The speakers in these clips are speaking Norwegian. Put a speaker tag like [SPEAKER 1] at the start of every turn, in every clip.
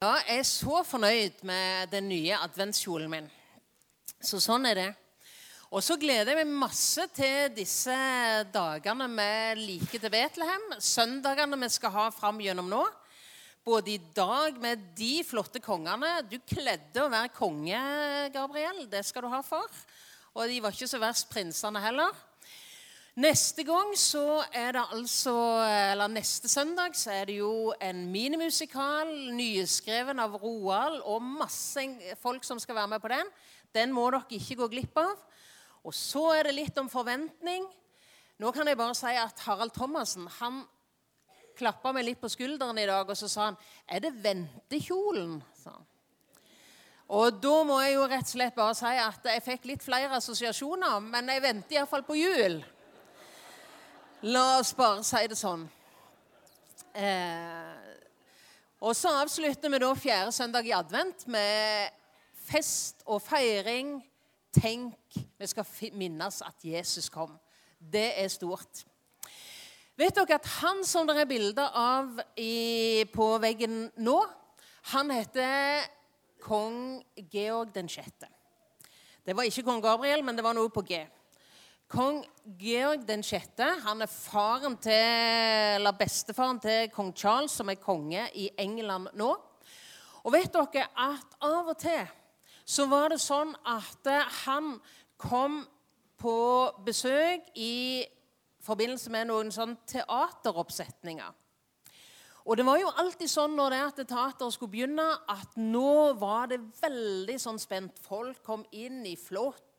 [SPEAKER 1] Ja, jeg er så fornøyd med den nye adventskjolen min. Så sånn er det. Og så gleder jeg meg masse til disse dagene vi liker til Betlehem. Søndagene vi skal ha fram gjennom nå. Både i dag med de flotte kongene. Du kledde å være konge, Gabriel. Det skal du ha for. Og de var ikke så verst, prinsene heller. Neste gang så er det altså Eller neste søndag så er det jo en minimusikal nyskreven av Roald og masse folk som skal være med på den. Den må dere ikke gå glipp av. Og så er det litt om forventning. Nå kan jeg bare si at Harald Thomassen han klappa meg litt på skulderen i dag, og så sa han 'Er det ventekjolen?' sa han. Og da må jeg jo rett og slett bare si at jeg fikk litt flere assosiasjoner, men jeg venter iallfall på jul. La oss bare si det sånn. Eh, og så avslutter vi da fjerde søndag i advent med fest og feiring. Tenk, vi skal minnes at Jesus kom. Det er stort. Vet dere at han som det er bilder av i, på veggen nå, han heter kong Georg den 6. Det var ikke kong Gabriel, men det var noe på G. Kong Georg den 6. Han er faren til, eller bestefaren til kong Charles, som er konge i England nå. Og vet dere at av og til så var det sånn at han kom på besøk i forbindelse med noen sånn teateroppsetninger. Og det var jo alltid sånn når det at teateret skulle begynne, at nå var det veldig sånn spent. Folk kom inn i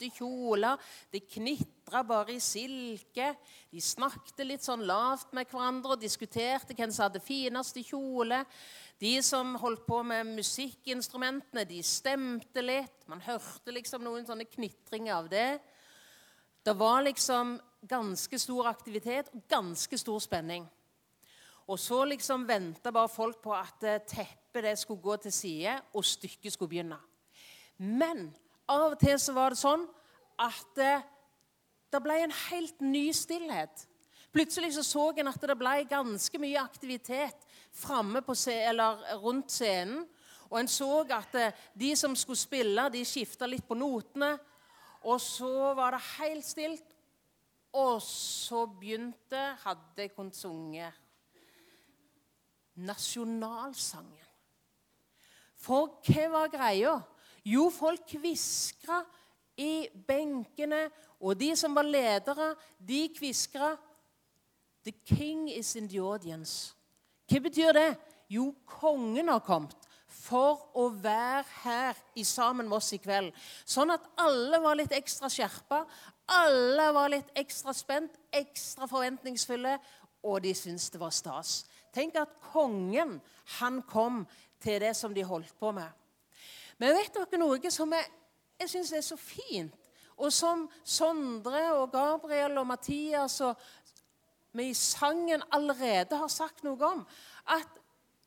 [SPEAKER 1] flotte kjoler. Det knitra bare i silke. De snakket litt sånn lavt med hverandre og diskuterte hvem som hadde fineste kjole. De som holdt på med musikkinstrumentene, de stemte litt. Man hørte liksom noen sånne knitringer av det. Det var liksom ganske stor aktivitet og ganske stor spenning. Og så liksom venta bare folk på at eh, teppet det skulle gå til side, og stykket skulle begynne. Men av og til så var det sånn at det, eh, det ble en helt ny stillhet. Plutselig så, så en at det ble ganske mye aktivitet framme rundt scenen. Og en så at eh, de som skulle spille, de skifta litt på notene. Og så var det helt stilt. Og så begynte Hadde jeg kunnet sunge nasjonalsangen. For hva var greia? Jo, folk hviskra i benkene, og de som var ledere, de hviskra The king is in the audience. Hva betyr det? Jo, kongen har kommet for å være her i sammen med oss i kveld. Sånn at alle var litt ekstra skjerpa, alle var litt ekstra spent, ekstra forventningsfulle, og de syntes det var stas. Tenk at kongen han kom til det som de holdt på med. Men vet dere noe som jeg, jeg syns er så fint, og som Sondre og Gabriel og Mathias og vi i sangen allerede har sagt noe om? At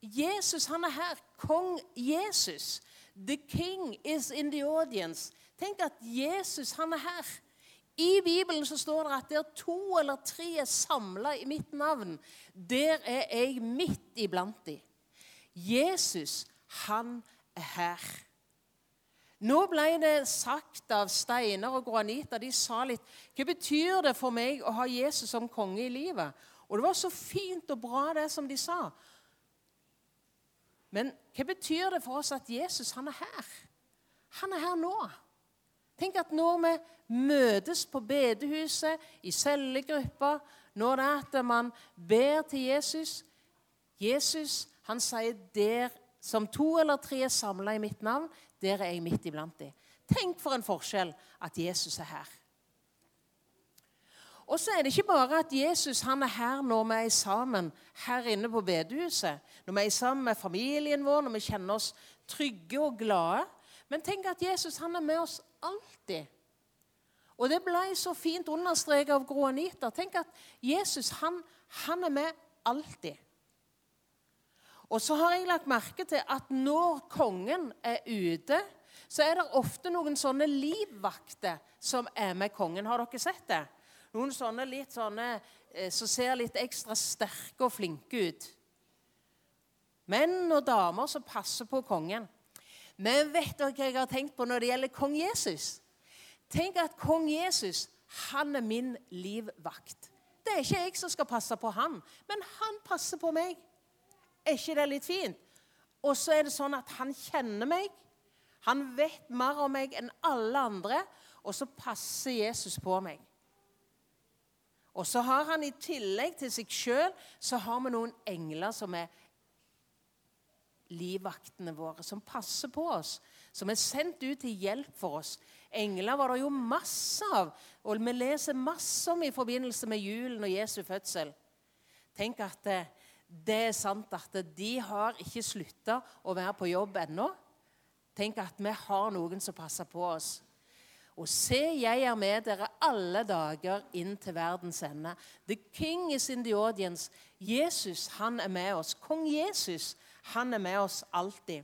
[SPEAKER 1] Jesus han er her. Kong Jesus. The king is in the audience. Tenk at Jesus han er her. I Bibelen så står det at der to eller tre er samla i mitt navn, der er jeg midt iblant dem. Jesus, han er her. Nå ble det sagt av Steinar og Granita De sa litt Hva betyr det for meg å ha Jesus som konge i livet? Og det var så fint og bra, det som de sa. Men hva betyr det for oss at Jesus, han er her? Han er her nå. Tenk at når vi møtes på bedehuset, i cellegruppa, når det er at man ber til Jesus Jesus han sier der som to eller tre er samla i mitt navn, der er jeg midt iblant dem. Tenk for en forskjell at Jesus er her. Og så er det ikke bare at Jesus han er her når vi er sammen her inne på bedehuset. Når vi er sammen med familien vår, når vi kjenner oss trygge og glade. Men tenk at Jesus han er med oss alltid. Og det ble så fint understreket av Gro Anita. Tenk at Jesus han, han er med alltid. Og så har jeg lagt merke til at når kongen er ute, så er det ofte noen sånne livvakter som er med kongen. Har dere sett det? Noen sånne litt sånne eh, som ser litt ekstra sterke og flinke ut. Menn og damer som passer på kongen. Men vet dere hva jeg har tenkt på når det gjelder kong Jesus? Tenk at kong Jesus han er min livvakt. Det er ikke jeg som skal passe på han, men han passer på meg. Er ikke det litt fint? Og så er det sånn at han kjenner meg. Han vet mer om meg enn alle andre, og så passer Jesus på meg. Og så har han i tillegg til seg sjøl så har vi noen engler som er livvaktene våre, som passer på oss, som er sendt ut til hjelp for oss. Engler var det jo masse av, og vi leser masse om i forbindelse med julen og Jesu fødsel. Tenk at det, er sant at de har ikke slutta å være på jobb ennå. Tenk at vi har noen som passer på oss. Og se, jeg er med dere alle dager inn til verdens ende. The king is in the audience. Jesus, han er med oss. Kong Jesus, han er med oss alltid.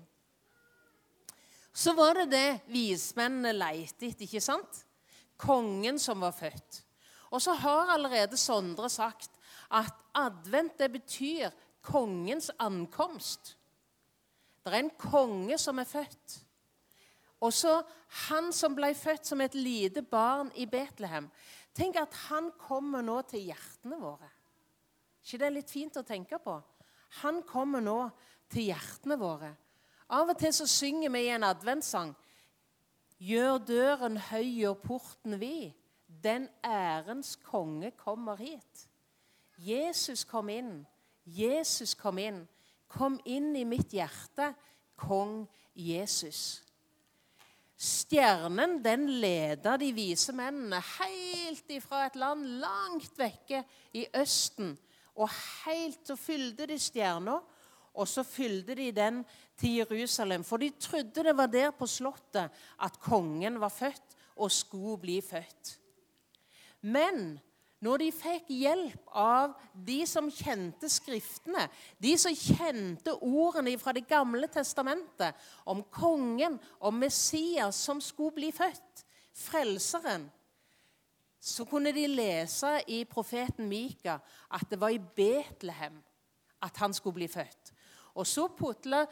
[SPEAKER 1] Så var det det vismennene lette etter, ikke sant? Kongen som var født. Og så har allerede Sondre sagt at advent det betyr kongens ankomst. Det er en konge som er født. Og så han som ble født som et lite barn i Betlehem. Tenk at han kommer nå til hjertene våre. ikke det er litt fint å tenke på? Han kommer nå til hjertene våre. Av og til så synger vi i en adventssang Gjør døren høy og porten vid. Den ærens konge kommer hit. Jesus kom inn. Jesus kom inn. Kom inn i mitt hjerte, kong Jesus. Stjernen den leda de vise mennene helt ifra et land langt vekke i Østen. Og helt så fylte de stjerna, og så fylte de den til Jerusalem. For de trodde det var der på slottet at kongen var født og skulle bli født. Men når de fikk hjelp av de som kjente Skriftene, de som kjente ordene fra Det gamle testamentet om kongen, om Messias som skulle bli født, frelseren, så kunne de lese i profeten Mika at det var i Betlehem at han skulle bli født. Og så putla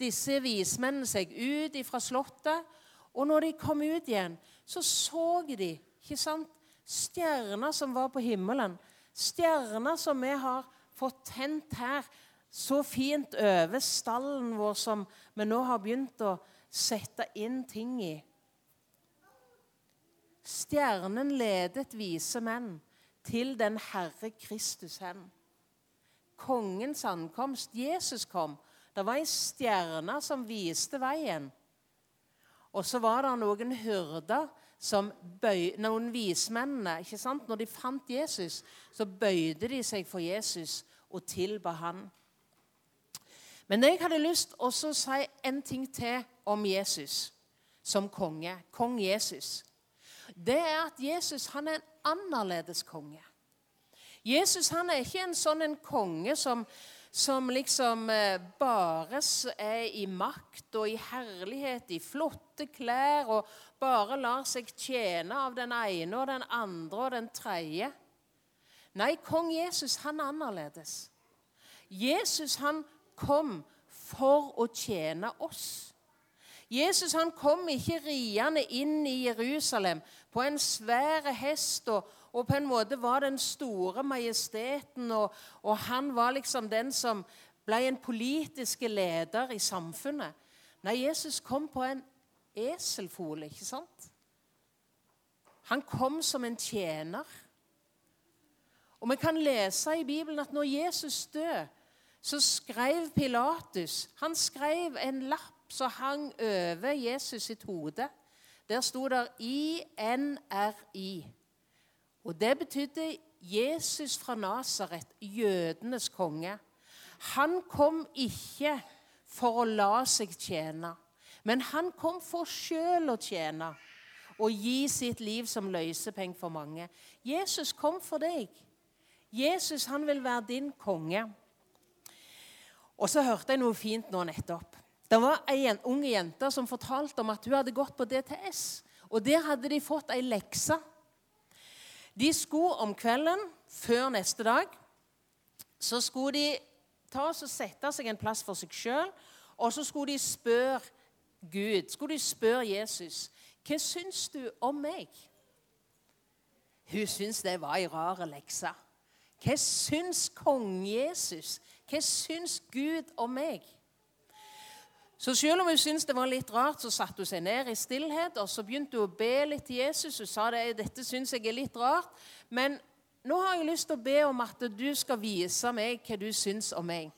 [SPEAKER 1] disse vismennene seg ut fra slottet, og når de kom ut igjen, så så de ikke sant, Stjerner som var på himmelen. Stjerner som vi har fått tent her så fint over stallen vår, som vi nå har begynt å sette inn ting i. Stjernen ledet vise menn til den Herre Kristus hen. Kongens ankomst. Jesus kom. Det var ei stjerne som viste veien. Og så var det noen hyrder som bøy, Noen vismennene ikke sant? Når de fant Jesus, så bøyde de seg for Jesus og tilba han. Men jeg hadde lyst også å si en ting til om Jesus som konge. Kong Jesus. Det er at Jesus han er en annerledes konge. Jesus han er ikke en sånn en konge som som liksom eh, bare er i makt og i herlighet, i flotte klær, og bare lar seg tjene av den ene og den andre og den tredje. Nei, kong Jesus, han er annerledes. Jesus, han kom for å tjene oss. Jesus han kom ikke riende inn i Jerusalem på en svær hest og, og på en måte var den store majesteten, og, og han var liksom den som ble en politisk leder i samfunnet. Nei, Jesus kom på en eselfole, ikke sant? Han kom som en tjener. Og vi kan lese i Bibelen at når Jesus døde, så skrev Pilatus Han skrev en lapp som hang over Jesus sitt hode. Der sto det INRI. Og det betydde Jesus fra Nasaret, jødenes konge. Han kom ikke for å la seg tjene, men han kom for sjøl å tjene og gi sitt liv som løsepenger for mange. Jesus kom for deg. Jesus han vil være din konge. Og så hørte jeg noe fint nå nettopp. Det var ei ung jente som fortalte om at hun hadde gått på DTS. Og der hadde de fått ei lekse de skulle om kvelden, før neste dag, så skulle de ta og sette seg en plass for seg sjøl, og så skulle de spørre Gud, skulle de spørre Jesus, hva syns du om meg? Hun syntes det var ei rar lekse. Hva syns kong Jesus? Hva syns Gud om meg? Så selv om hun syntes det var litt rart, så satte hun seg ned i stillhet og så begynte hun å be litt til Jesus. Hun sa det, dette syns jeg er litt rart, men nå har jeg lyst til å be om at du skal vise meg hva du syns om meg.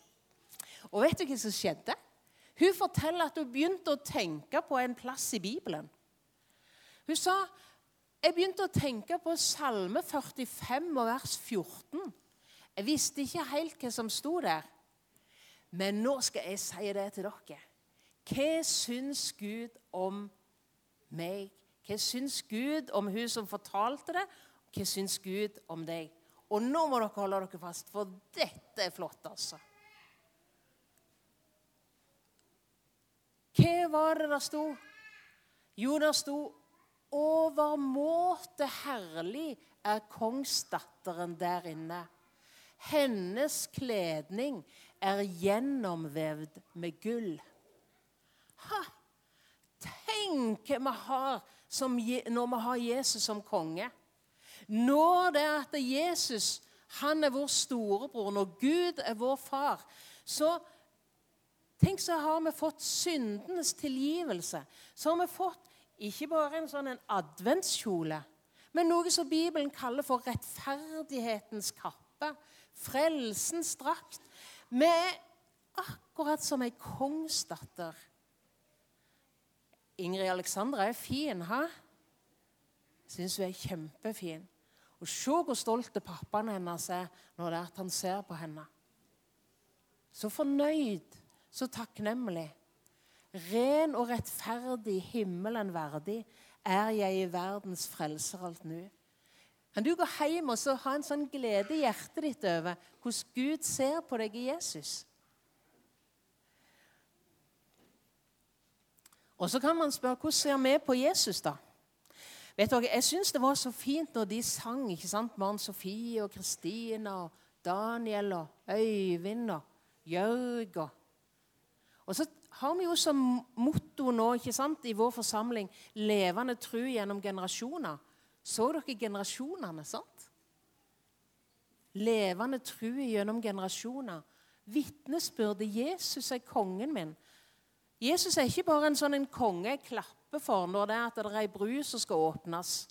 [SPEAKER 1] Og vet du hva som skjedde? Hun forteller at hun begynte å tenke på en plass i Bibelen. Hun sa jeg begynte å tenke på Salme 45 og vers 14. Jeg visste ikke helt hva som sto der. Men nå skal jeg si det til dere. Hva syns Gud om meg? Hva syns Gud om hun som fortalte det? Hva syns Gud om deg? Og nå må dere holde dere fast, for dette er flott, altså. Hva var det der sto? Jo, der sto Overmåte herlig er kongsdatteren der inne. Hennes kledning er gjennomvevd med gull. Ha! Tenk hva vi har som, når vi har Jesus som konge. Når det er at Jesus han er vår storebror, når Gud er vår far, så Tenk så har vi fått syndenes tilgivelse. Så har vi fått ikke bare en sånn en adventskjole, men noe som Bibelen kaller for rettferdighetens kappe. Frelsens drakt. Vi er akkurat som ei kongsdatter. Ingrid Alexandra er fin, ha? syns hun er kjempefin. Og se hvor stolt pappaen hennes er når det er at han ser på henne. Så fornøyd, så takknemlig. Ren og rettferdig, himmelen verdig, er jeg i verdens frelser alt nå. Kan du gå hjem og ha en sånn glede i hjertet ditt over hvordan Gud ser på deg i Jesus? Og så kan man spørre hvordan ser vi på Jesus, da? Vet dere, Jeg syns det var så fint når de sang. ikke sant? Maren Sofie og Kristina og Daniel og Øyvind og Jørg. Og, og så har vi jo som motto nå ikke sant, i vår forsamling 'Levende tru gjennom generasjoner'. Så dere generasjonene, sant? Levende tru gjennom generasjoner. Vitnesbyrdet Jesus er kongen min. Jesus er ikke bare en sånn en konge jeg klapper for når det er at det er ei bru som skal åpnes.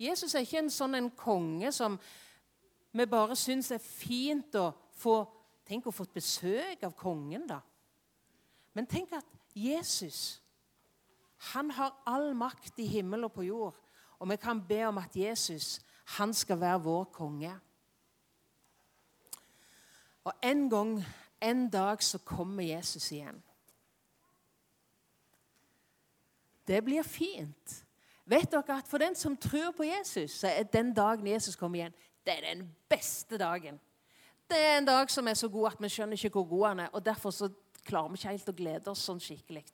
[SPEAKER 1] Jesus er ikke en sånn en konge som vi bare syns er fint å få Tenk å få besøk av kongen, da. Men tenk at Jesus han har all makt i himmel og på jord. Og vi kan be om at Jesus han skal være vår konge. Og en gang, en dag, så kommer Jesus igjen. Det blir fint. Vet dere at For den som tror på Jesus, så er den dagen Jesus kommer igjen, det er den beste dagen. Det er en dag som er så god at vi skjønner ikke hvor god han er. og Derfor så klarer vi ikke helt å glede oss sånn skikkelig.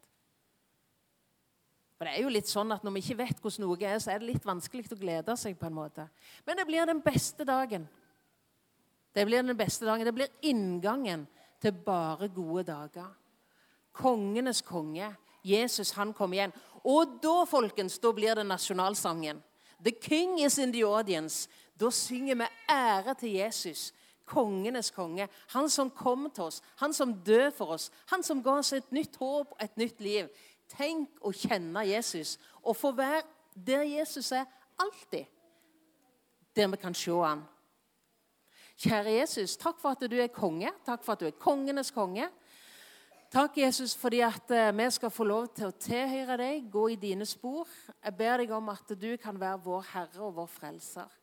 [SPEAKER 1] For det er jo litt sånn at Når vi ikke vet hvordan noe er, så er det litt vanskelig å glede seg. på en måte. Men det blir den beste dagen. Det blir den beste dagen. Det blir inngangen til bare gode dager. Kongenes konge. Jesus, han kom igjen. Og da, folkens, da blir det nasjonalsangen. The king is in the audience. Da synger vi ære til Jesus kongenes konge. Han som kom til oss, han som døde for oss, han som ga oss et nytt håp et nytt liv. Tenk å kjenne Jesus og få være der Jesus er alltid. Der vi kan se han. Kjære Jesus, takk for at du er konge. Takk for at du er kongenes konge. Takk, Jesus, fordi at eh, vi skal få lov til å tilhøre deg, gå i dine spor. Jeg ber deg om at du kan være vår Herre og vår Frelser.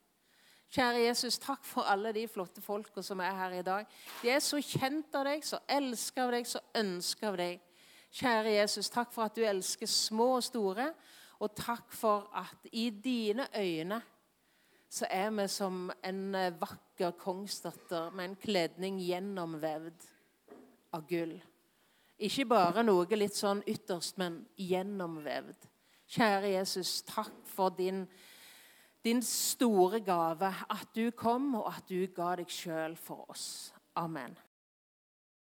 [SPEAKER 1] Kjære Jesus, takk for alle de flotte folka som er her i dag. De er så kjent av deg, så elsker av deg, så ønsker av deg. Kjære Jesus, takk for at du elsker små og store, og takk for at i dine øyne så er vi som en eh, vakker kongsdatter med en kledning gjennomvevd av gull. Ikke bare noe litt sånn ytterst, men gjennomvevd. Kjære Jesus, takk for din din store gave, at du kom, og at du ga deg sjøl for oss. Amen.